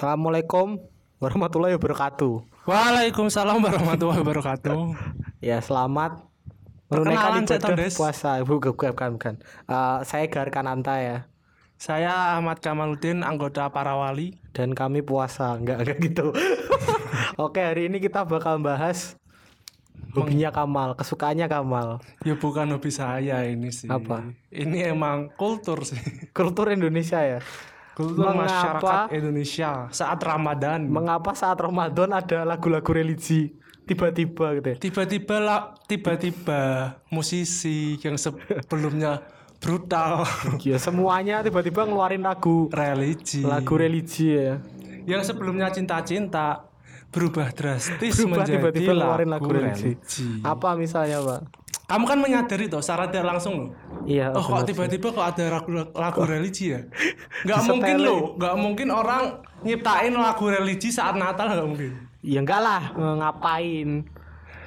Assalamualaikum warahmatullahi wabarakatuh. Waalaikumsalam warahmatullahi wabarakatuh. Ya selamat menunaikan ibadah puasa. Bukan bukan bukan. Eh, saya Gar Kananta ya Saya Ahmad Kamaludin, anggota Parawali. dan kami puasa enggak enggak gitu. Oke hari ini kita bakal bahas hobinya Kamal, kesukaannya Kamal, Ya bukan hobi saya ini sih. Apa? Ini emang kultur sih. kultur Indonesia ya. Kultur Mengapa- masyarakat Indonesia saat Ramadan. Mengapa saat Ramadan ada lagu-lagu religi tiba-tiba gitu ya? Tiba-tiba lah, tiba-tiba musisi yang sebelumnya brutal Ya semuanya tiba-tiba ngeluarin lagu religi. lagu religi ya. yang sebelumnya cinta-cinta berubah drastis Berubah menjadi tiba-tiba ngeluarin lagu, lagu religi. religi. Apa misalnya, Pak? Kamu kan menyadari toh secara tidak langsung loh. Iya, Oh kok tiba-tiba kok ada lagu, lagu religi ya? Gak mungkin loh, gak mungkin orang nyiptain lagu religi saat Natal gak mungkin. Ya enggak lah, ngapain?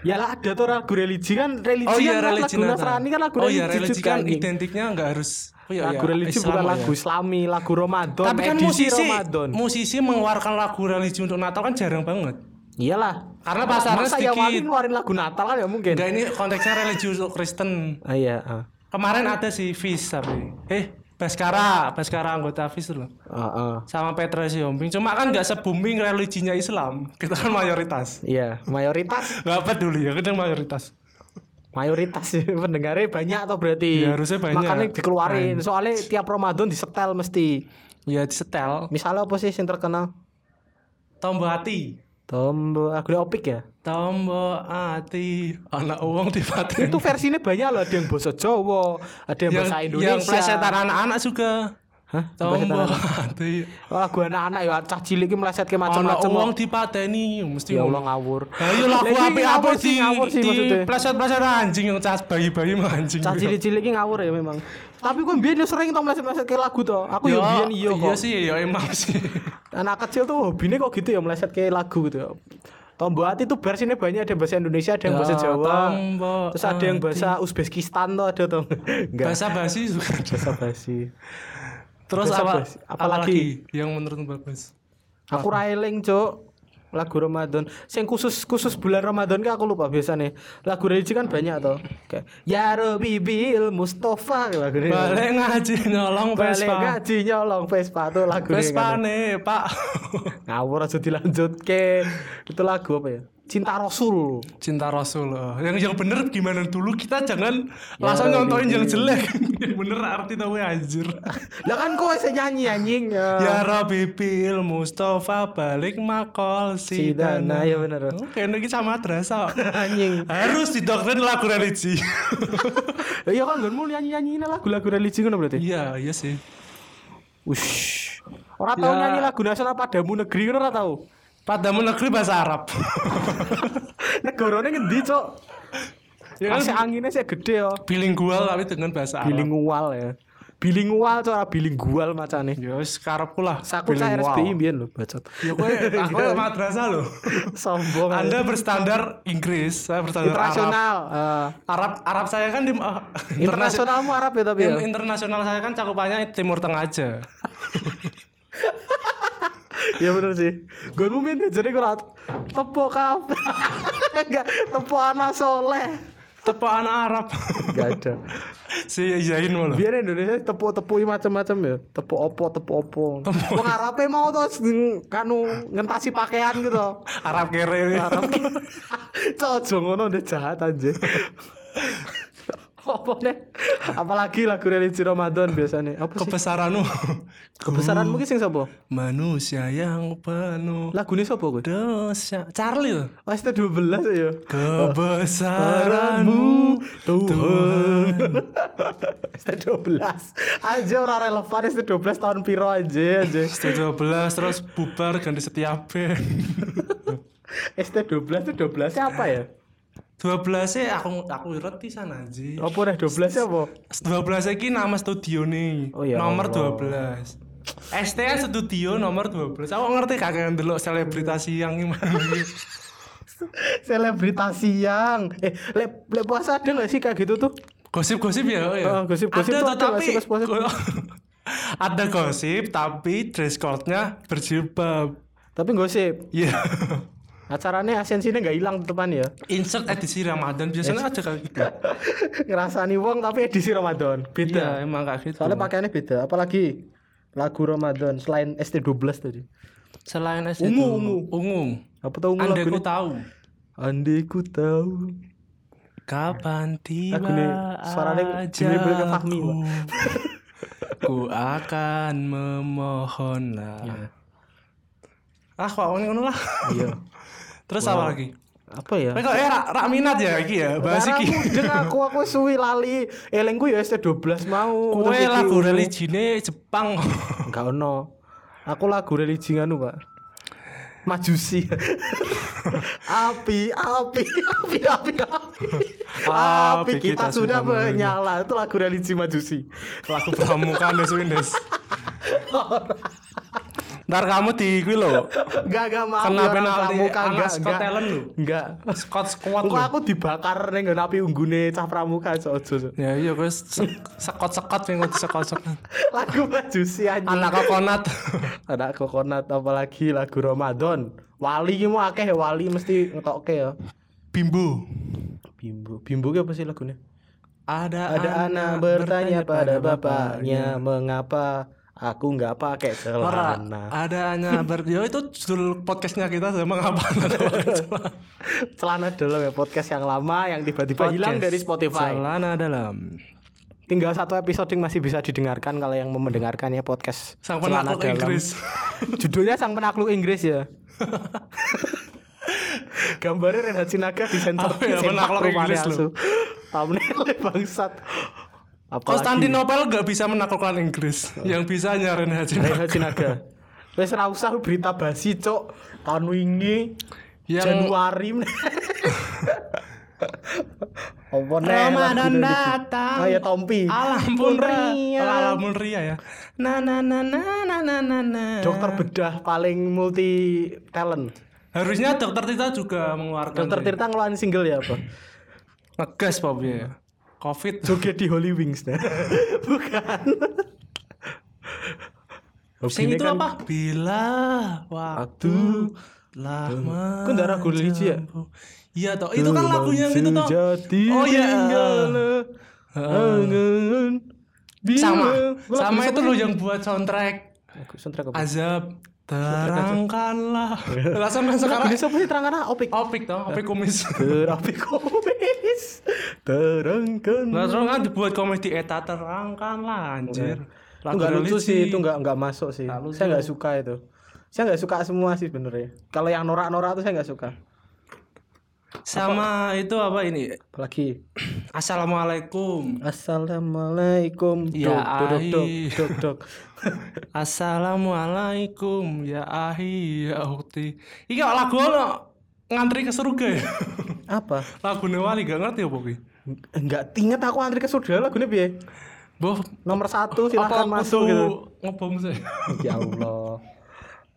Ya lah ada tuh lagu religi kan religi Oh iya kan religi lagu Natal. Nasrani kan lagu oh religi iya religi juga, kan identiknya nggak harus. Oh iya, lagu iya, religi Islam bukan oh lagu. Islami, lagu Ramadan, Tapi kan musisi Ramadan. musisi mengeluarkan lagu religi untuk Natal kan jarang banget. Iyalah. Karena pasarnya Masa ya sedikit. wali ngeluarin lagu Natal kan ya mungkin. Enggak ini konteksnya religi untuk Kristen. Ah, iya, ah. Kemarin ada si Fis tapi eh Baskara, Baskara anggota Fis loh. Ah, ah. Sama Petra Siombing. Cuma kan nggak se-booming religinya Islam. Kita kan mayoritas. Iya, mayoritas Nggak peduli ya, kita mayoritas. mayoritas sih pendengarnya banyak atau berarti Iya, harusnya banyak. makanya dikeluarin soalnya tiap Ramadan disetel mesti Ya disetel. misalnya apa sih yang terkenal Tombo hati. Tombo aku opik ya Tombo hati. Anak uang di itu versinya banyak loh ada yang bahasa Jawa ada yang, bahasa Indonesia Yang plesetan anak-anak juga. Hah? Tombo. Oh, lagu anak-anak ya cah cilik ki meleset ke Anak macam-macam uang kok. dipateni mesti ya. Allah ngawur Ayo lagu Lah, iki apa apa ngawur di sih, ngawur sih maksudnya. pleset-pleset anjing yang cas bayi-bayi mah anjing. cah cilik-cilik ki ngawur ya memang tapi biyen yo sering tau meleset-meleset ke lagu to aku yo biyen iya Iya kok sih, ya emang sih. anak kecil tuh hobinya kok gitu ya meleset ke lagu gitu ya Tombo hati tuh versinya banyak ada bahasa Indonesia, ada yang bahasa Ya, Jawa. Tombo Terus ada yang bahasa Uzbekistan tuh ada tuh. Enggak. Bahasa basi juga bahasa basi. Terus Bahasa apa? basi. Apalagi Apalagi? yang menurutmu bagus? Aku railing, Cuk. Lagu Ramadan. Sing khusus khusus bulan Ramadan kan aku lupa biasanya. Lagu religi kan banyak tuh. Kayak Ya Rabbi bil Mustafa lagu ini. Balik ngaji nyolong Balik Vespa. ngaji nyolong Vespa tuh lagu Vespa nih, Pak. Ngawur aja dilanjut ke itu lagu apa ya? Cinta Rasul. Cinta Rasul. oh. Yang yang bener gimana dulu kita jangan langsung Ya, nyontoin Bibi. yang jelek. yang bener arti tahu anjir. Lah kan kok saya nyanyi anjing. Ya Rabbi bil Mustafa balik makol Si si Dana Dana. ya bener. Oke, ini sama madrasah. anjing. Harus didoktrin lagu religi. Iya kan gonmu nyanyi-nyanyi lagu-lagu religi ngono berarti. Iya, iya sih. Wush. Ora tau Ya. nyanyi lagu nasional padamu negeri ngono ora tau. Padamu negeri bahasa Arab. Negarane ngendi, Cok? ya Ya kan anginnya sih gede yo. bilingual tapi dengan bahasa Arab. Bilingual ya. Bilingual Cok, ora bilingual macane. Ya wis karepku lah. Saku bilingual. RSBI mbiyen lho, bacot. Ya kowe aku madrasah loh. Sombong. Anda berstandar Inggris, saya berstandar Arab. internasional. eh, Arab Arab saya kan di uh, internasionalmu Arab ya tapi ya. In- internasional saya kan cakupannya Timur Tengah aja. Iya bener sih. Gue mungkin jadi gue tepuk kafe. Enggak, tepuk anak soleh. Tepuk anak Arab. Enggak ada. si Zain malah. Biar Indonesia tepuk-tepuk macam-macam ya. Tepuk opo, tepuk opo. Wong Arabe mau ng- kanu ngentasi pakaian gitu. Arab kere. Arab. Cocok ngono udah jahat aja. Apa nih? Apalagi lagu religi Ramadan biasanya. Apa sih? Kebesaranmu. Kebesaran mungkin sing sapa? Manusia yang penuh Lagu ini sapa gue? dosa. Charlie loh. Oh, ST12 ya. Kebesaranmu Tuhan. ST12. Aja orang relevan ST12 tahun piro aja aja. Setelah 12 terus bubar ganti setiap band. ST12 itu 12 nya apa ya? 12 sih aku aku ngerti sana aja. Apa dah 12 nya apa? 12 iki nama studio nih. Oh, ya nomor Allah. 12. STA studio nomor 12. Aku ngerti kagak ndelok selebritas yang gimana. Selebritas siang. Eh, le, le puasa ada gak sih kayak gitu tuh? Gosip-gosip ya, oh ya. Oh, gosip-gosip ada tuh ada tapi pas puasa? ada gosip tapi dress code-nya berjilbab. Tapi gosip. Iya. Acaranya esensinya nggak hilang teman ya. Insert edisi Ramadan biasanya ada kayak gitu. Ngerasani wong tapi edisi Ramadan. Iya, Beda. emang kayak gitu. Soalnya pakaiannya beda. Apalagi lagu Ramadan selain ST12 tadi. Selain es Ungu, itu, ungu. ungu. Apa tahu ungu Andai ku tahu. Andai ku tahu. Kapan tiba Lagunya suaranya dirimbel ke Fahmi, Ku akan memohon lah Ah kok ngono lah Iya. Terus apa lagi? Apa ya? Kok eh rak, rak minat ya iki ya bahas iki aku aku aku suwi lali. Elengku ya ST12 mau. Iki lagu religine Jepang Enggak ono. Aku lagu religi nganu, Pak. Majusi. api, api, api, api, api. Api kita, sudah menyala. Itu lagu religi Majusi. Lagu pramuka Des Windes Ntar kamu di gue lo Enggak, enggak maaf. Kena ya, orang penalti enggak, Scott enggak. Talent lu. Enggak. Scott squad lo aku dibakar ning nggon api unggune cah pramuka aja aja. Ya iya gue sekot-sekot yang gue sekot-sekot Lagu Majusi aja. Anak kokonat Anak kokonat apalagi lagu Ramadan. Wali ki mau akeh ya, wali mesti ngetokke ya. Bimbo Bimbo. Bimbo ki apa sih lagunya? Ada, Ada anak bertanya pada bapaknya mengapa aku nggak pakai celana. ada hanya ber Yo, itu judul podcastnya kita sama ngapa celana dulu ya podcast yang lama yang tiba-tiba hilang dari Spotify. Celana dalam Tinggal satu episode yang masih bisa didengarkan kalau yang mau mendengarkannya podcast Sang penakluk Dalam. Inggris. Judulnya Sang Penakluk Inggris ya. Gambarnya Renhat Sinaga di sensor Apa ya, penakluk Inggris asu. Thumbnailnya bangsat. Apalagi Konstantinopel gak bisa menaklukkan Inggris. Yang bisa Sinaga. Renhat Sinaga. Wes ra usah berita basi, Cok. Tahun wingi Yang- Januari. Apa? Ramadan datang. Oh ya Tompi. Alam pun ria. ria. Alam pun ria ya. Na na na na na na na na. Dokter bedah paling multi talent. Harusnya dokter Tita juga mengeluarkan. Dokter Tirta ngeluarin single ya apa? Ngegas Pop ya. Covid. Joget di Holy Wings nah. Bukan. Sing itu kan apa? Bila waktu telah Kok nggak ragu religi ya? Iya toh. Itu kan lagunya yang itu toh. Oh iya. Sama. Sama itu loh yang buat soundtrack soundtrack apa? Azab terangkanlah. Langsung Lagu sekarang. siapa sih terangkan Opik. Opik toh, opik kumis. Terapi komis terangkan. Langsung kan dibuat komedi eta terangkanlah anjir. Itu nggak lucu sih, itu nggak nggak masuk sih. Saya nggak suka itu. Saya nggak suka semua sih sebenarnya. Kalau yang norak-norak itu saya nggak suka. Sama itu apa ini? Apalagi Assalamualaikum. Assalamualaikum. Ya, dok, dok, dok, dok, dok. Assalamualaikum ya ahi ya ukti. Iki lagu ono ngantri ke surga ya. Apa? lagu wali gak ngerti apa ki? Enggak inget aku antri ke surga lagunya piye? Boh, Nomor satu apa silahkan masuk gitu. Ngebom sih. Ya Allah.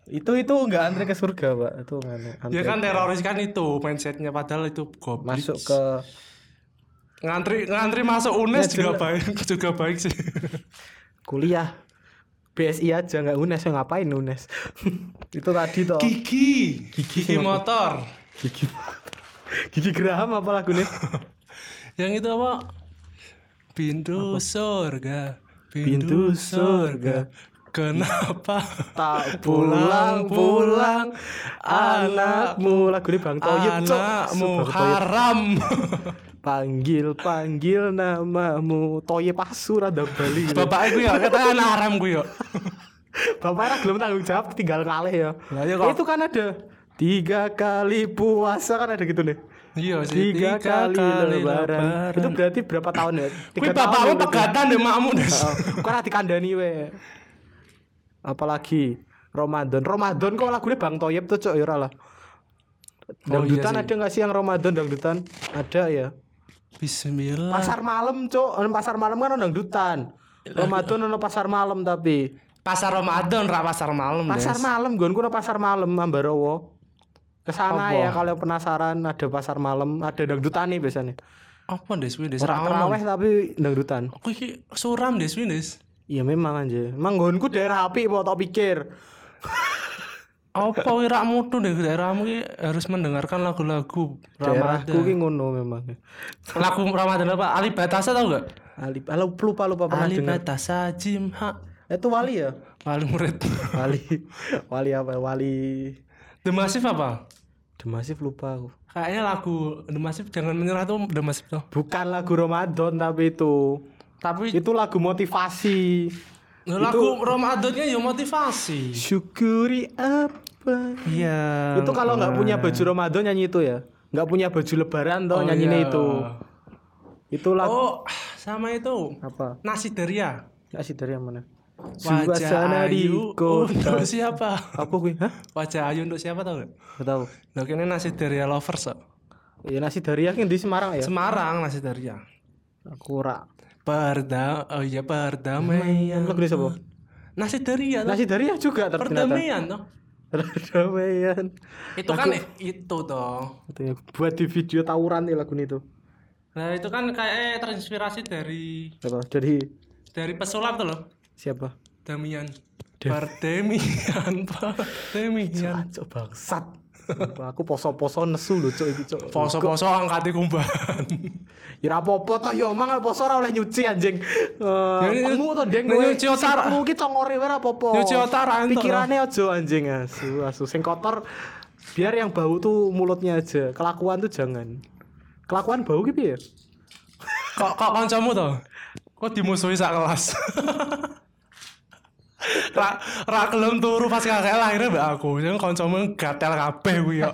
itu itu enggak antri ke surga, Pak. Itu nganu, antri Ya kan teroris kan itu mindsetnya padahal itu goblok. masuk ke ngantri ngantri masuk UNES Ya, juga jelas. baik juga baik sih. kuliah. BSI aja nggak UNES ya ngapain UNES? itu tadi toh. Gigi, gigi motor. Gigi. Gigi Graham apa lagunya? Yang itu apa? Pintu surga, Pintu surga. Kenapa Tak pulang-pulang anakmu lagunya Bang Toyib anakmu haram? panggil panggil namamu Toyib asu rada Bali gitu. Bapak gue ya kata anak haram gue ya. Bapak belum tanggung jawab tinggal ngalih ya. Kok. Itu kan ada tiga kali puasa kan ada gitu nih. Iya sih. Tiga, kali, lebaran. Itu berarti berapa tahun ya? Kuwi bapakmu pegatan deh makmu des. Kok ora dikandani we. Apalagi Ramadan. Ramadan kok lagunya Bang Toyib tuh cok ya lah. Oh, iya Dangdutan sih. ada nggak sih yang Ramadan dangdutan? Ada ya. Bismillah. Pasar malam cok, pasar malam kan dangdutan. Ramadan ono pasar malam tapi Pasar Ramadan, ra pasar malam, pasar Des. malam gue kuno pasar malam Ambarawa. Ke sana Apa? ya kalau penasaran ada pasar malam, ada dangdutan nih biasanya. Apa des wih des? Ora Ra ono. terawih tapi dangdutan. Aku iki suram des wih des. Iya memang aja. Emang nggonku daerah api mau tak pikir. apa wirakmu tuh di daerahmu ki harus mendengarkan lagu-lagu Daerahku Ramadan. ki ngono memang. Lagu Ramadan apa? Ali Batasa tau gak? Ali, halo lupa lupa pernah Ali dengar. Batasa Jimha. Itu wali ya? Wali murid. Wali, wali apa? Wali The Massive apa? The Massive lupa aku. Kayaknya lagu The Massive jangan menyerah tuh The Massive tuh. Bukan lagu Ramadan tapi itu. Tapi Itu lagu motivasi. lagu Ramadannya ya motivasi. Syukuri apa? Iya. itu kalau nggak punya baju Ramadan nyanyi itu ya. Nggak punya baju Lebaran toh Oh, nyanyinya iya. itu. Itu lagu Oh, sama itu. apa? Nasi Deria. Dari yang mana? Wajah Ayu kota. untuk siapa? Apa gue? Hah? Wajah Ayu untuk siapa tau gak? Gak tahu. Nah, ini nasi Deria lovers kok. Ya nasi dari yang di Semarang ya. Semarang nasi Deria. Aku ora. Perda, oh iya perdamaian. Lagu siapa? Nasi Deria tuh. Nasi dari yang juga ternyata. Perdamaian tuh. Perdamaian. Itu kan itu toh. Itu ya, buat di video tawuran nih lagu ini tuh. Nah, itu kan kayak terinspirasi dari Apa? Jadi dari pesulap tuh loh. siapa? Damian. Perdemian, Perdemian. Cok bangsat. Aku poso-poso nesu lho cok iki cok. Poso-poso angkati kumbahan. Ya ora apa-apa toh ya omang poso ora oleh nyuci anjing. Eh, Ya, Kamu to Deng ini kowe nyuci otak. sikapmu ki congore ora apa-apa. Nyuci otak Pikirane aja anjing asu asu sing kotor biar yang bau tuh mulutnya aja. Kelakuan tuh jangan. Kelakuan bau ki piye? kok kok kancamu toh? Kok dimusuhi sak kelas? ra ra gelem turu pas kakek lahirnya mbak aku. Sing kancamu gatel kabeh kuwi yo.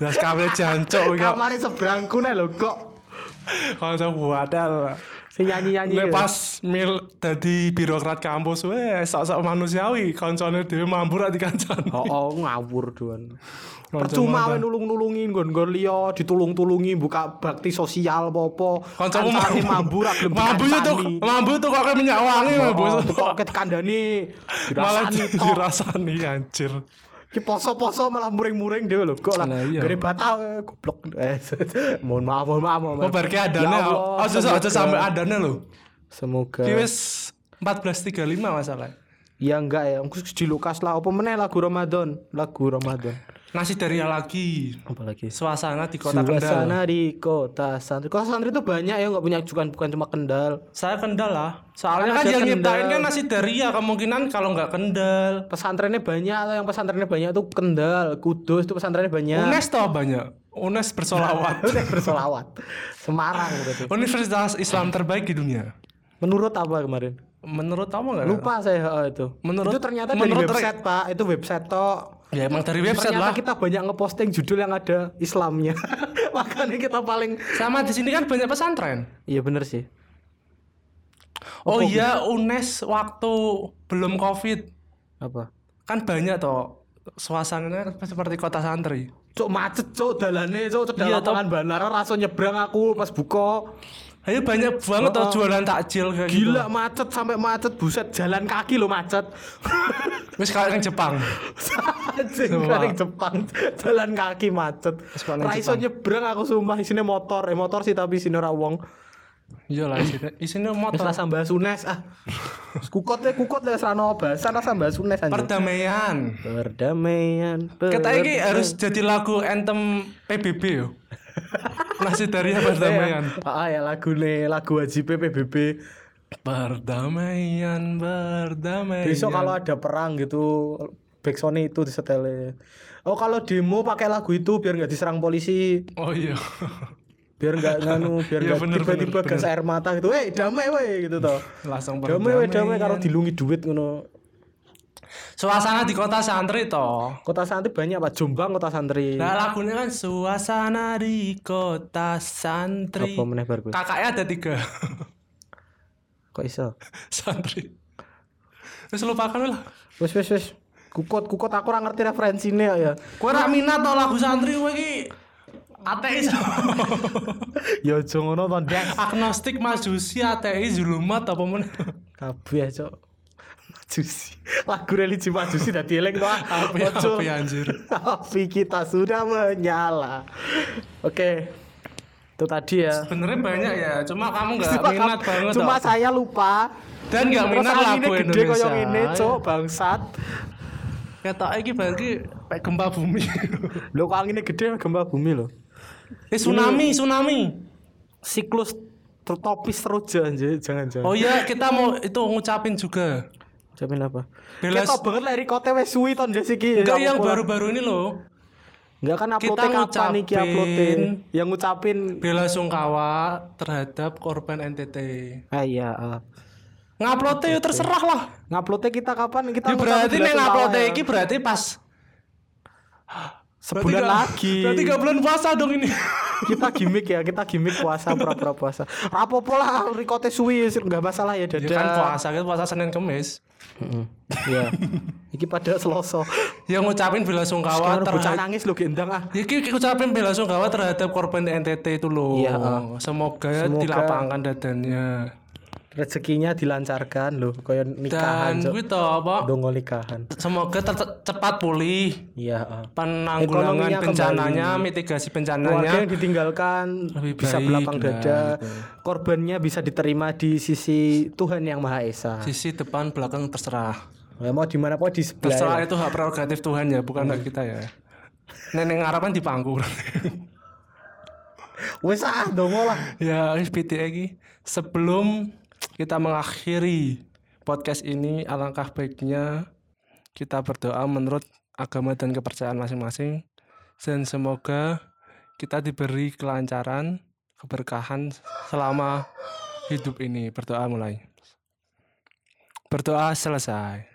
Das kabeh jancuk kuwi. Kamare seberangku nek lho kok Kancamu gatel. Sing nyanyi-nyanyi. Nek ya. pas mil dadi birokrat kampus weh sok-sok manusiawi kancane dhewe mampu ra dikancan. Oh, oh ngawur doan. Percuma wae nulung-nulungi nggon-nggon liya, ditulung-tulungi buka bakti sosial apa-apa. Kancamu Kancane mampu. mambu ra gelem Mampu yo tuh, mampu tuh kok minyak wangi mampu. Oh, kok kandani Malah dirasani dirasani anjir. Ki poso-poso malah muring-muring dhewe lho kok lah. Iya. Gede batal goblok. Eh, mohon maaf, mohon maaf. mohon Kok maaf. bar ki Ya adane Allah, aja aja semoga- sampai adane lho. Semoga. Ki wis 14.35 masalah. Ya enggak ya, engko di Lukas lah apa meneh lagu Ramadan, lagu Ramadan. Nasi Daria lagi. Apalagi Suasana di kota Kendal. Suasana di kota santri. Kota santri itu banyak ya nggak punya bukan bukan cuma Kendal. Saya Kendal lah. Soalnya Kan yang nyiptain kan Nasi Daria kemungkinan kalau nggak Kendal. Pesantrennya banyak atau yang pesantrennya banyak itu Kendal, Kudus itu pesantrennya banyak. UNES toh banyak. UNES bersolawat. Udah bersolawat. Semarang berarti. Universitas Islam terbaik di dunia. Menurut apa kemarin? Menurut kamu nggak? Lupa saya oh, itu. Menurut- itu ternyata menurut dari website pak. Itu website toh. Ya emang dari website ternyata lah. kita banyak ngeposting judul yang ada Islamnya. Makanya kita paling. Sama di sini kan banyak pesantren. Iya bener sih. Oh iya UNES waktu belum COVID Apa? kan banyak toh suasananya seperti kota santri. Cuk macet cuk dalane cuk cedal Iya, lapangan bandara rasa nyebrang aku pas buka. Ayo banyak banget Oh. jualan takjil kayak gitu. Gila macet sampai macet buset jalan kaki lo macet. Wis yang Jepang. Anjing Sumpah. kali Jepang jalan kaki macet. kayak Ra iso nyebrang aku sumpah isine motor, eh motor sih tapi isine ora wong. Iya lah isinya Wis motor. rasa mbah sunes ah. Kukot le kukot le serano bahasan rasa mbah sunes anjing. Perdamaian. Perdamaian. Kita ini harus jadi lagu anthem PBB yo. Nasi Daria Perdamaian. Ah ya lagu nih lagu wajib PBB. Perdamaian, perdamaian. Besok kalau ada perang gitu backsoundnya itu disetele. Oh kalau demo pakai lagu itu biar nggak diserang polisi, Oh iya. biar nggak nganu, biar Iya, nggak bener, tiba-tiba gas air mata gitu. Eh damai weh gitu toh. Langsung Damai weh damai karo dilungi duit ngono. Suasana di kota santri toh. Kota santri banyak Pak Jombang kota santri. Nah lagunya kan suasana di kota santri. Apa meneh? Kakaknya ada tiga Kok iso? santri. Terus lupakan lah. Wes wes wes. Kukot kukot aku ora ngerti referensine ya. Kue rak minat toh lagu santri kowe iki ateis. Ya aja ngono to. Agnostik, majusi, ateis, zulumat apa men? Kabeh cok. Majusi. Lagu religi majusi dadi eling to. Ojo. apa anjir. Api kita sudah menyala. Oke. Itu tadi ya. Sebenarnya banyak ya, cuma kamu nggak minat banget cuma toh. saya lupa. Dan nggak minat lagu gede Indonesia. koyo ngene, cok, bangsat. Ketok iki berarti kayak gempa bumi. Lho kok anginnya gede gempa bumi loh. eh tsunami, tsunami. Siklus tropis teruja anjir, jangan-jangan. Oh iya, kita mau itu ngucapin juga. Jamin apa? Bela- Kita banget lah rekote wes suwi ton jas iki. Enggak Ya yang baru-baru ini loh. Enggak kan uploadnya Kita kapan iki uploadin? Yang ngucapin Bela sungkawa terhadap korban NTT. Ah iya, ah. Nguploadnya ya terserah lah. Nguploadnya kita kapan? Kita Ya berarti nih nguploadnya ya. iki berarti pas sebulan berarti nggak- lagi. Berarti gak bulan puasa dong ini. kita gimmick ya, kita gimmick puasa pura-pura puasa. Rapopo lah rekote suwi enggak masalah ya ya dadah. kan puasa kan puasa Senin Kamis. Heeh. Iya. Iki pada Selasa. Yang ngucapin bela sungkawa terhadap nangis lo gendang ah. Ya ki ucapin bela sungkawa terhadap korban NTT itu loh. Iya, ah. Semoga, Semoga- dilapangkan dadannya. Rezekinya dilancarkan loh, kayak Dan nikahan. Cok. gue tau apa? Dongo nikahan. Semoga cepat pulih. Iya. Penanggulangan bencananya, mitigasi keluarga bencananya. yang ditinggalkan Lebih bisa baik, belakang nah, dada gitu. korbannya bisa diterima di sisi Tuhan yang Maha Esa Sisi depan belakang terserah. ya, mau di mana pun di sebelah Terserah ya. itu hak prerogatif Tuhan ya, bukan hak kita ya. Neneng harapan di pangku. wes ah dongo lah ya, wis. Sebelum kita mengakhiri podcast ini, alangkah baiknya kita berdoa menurut agama dan kepercayaan masing-masing dan semoga kita diberi kelancaran, keberkahan selama hidup ini. Berdoa mulai. Berdoa selesai.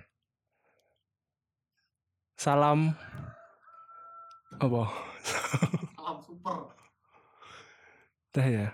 Salam apa? alam super Dah ya.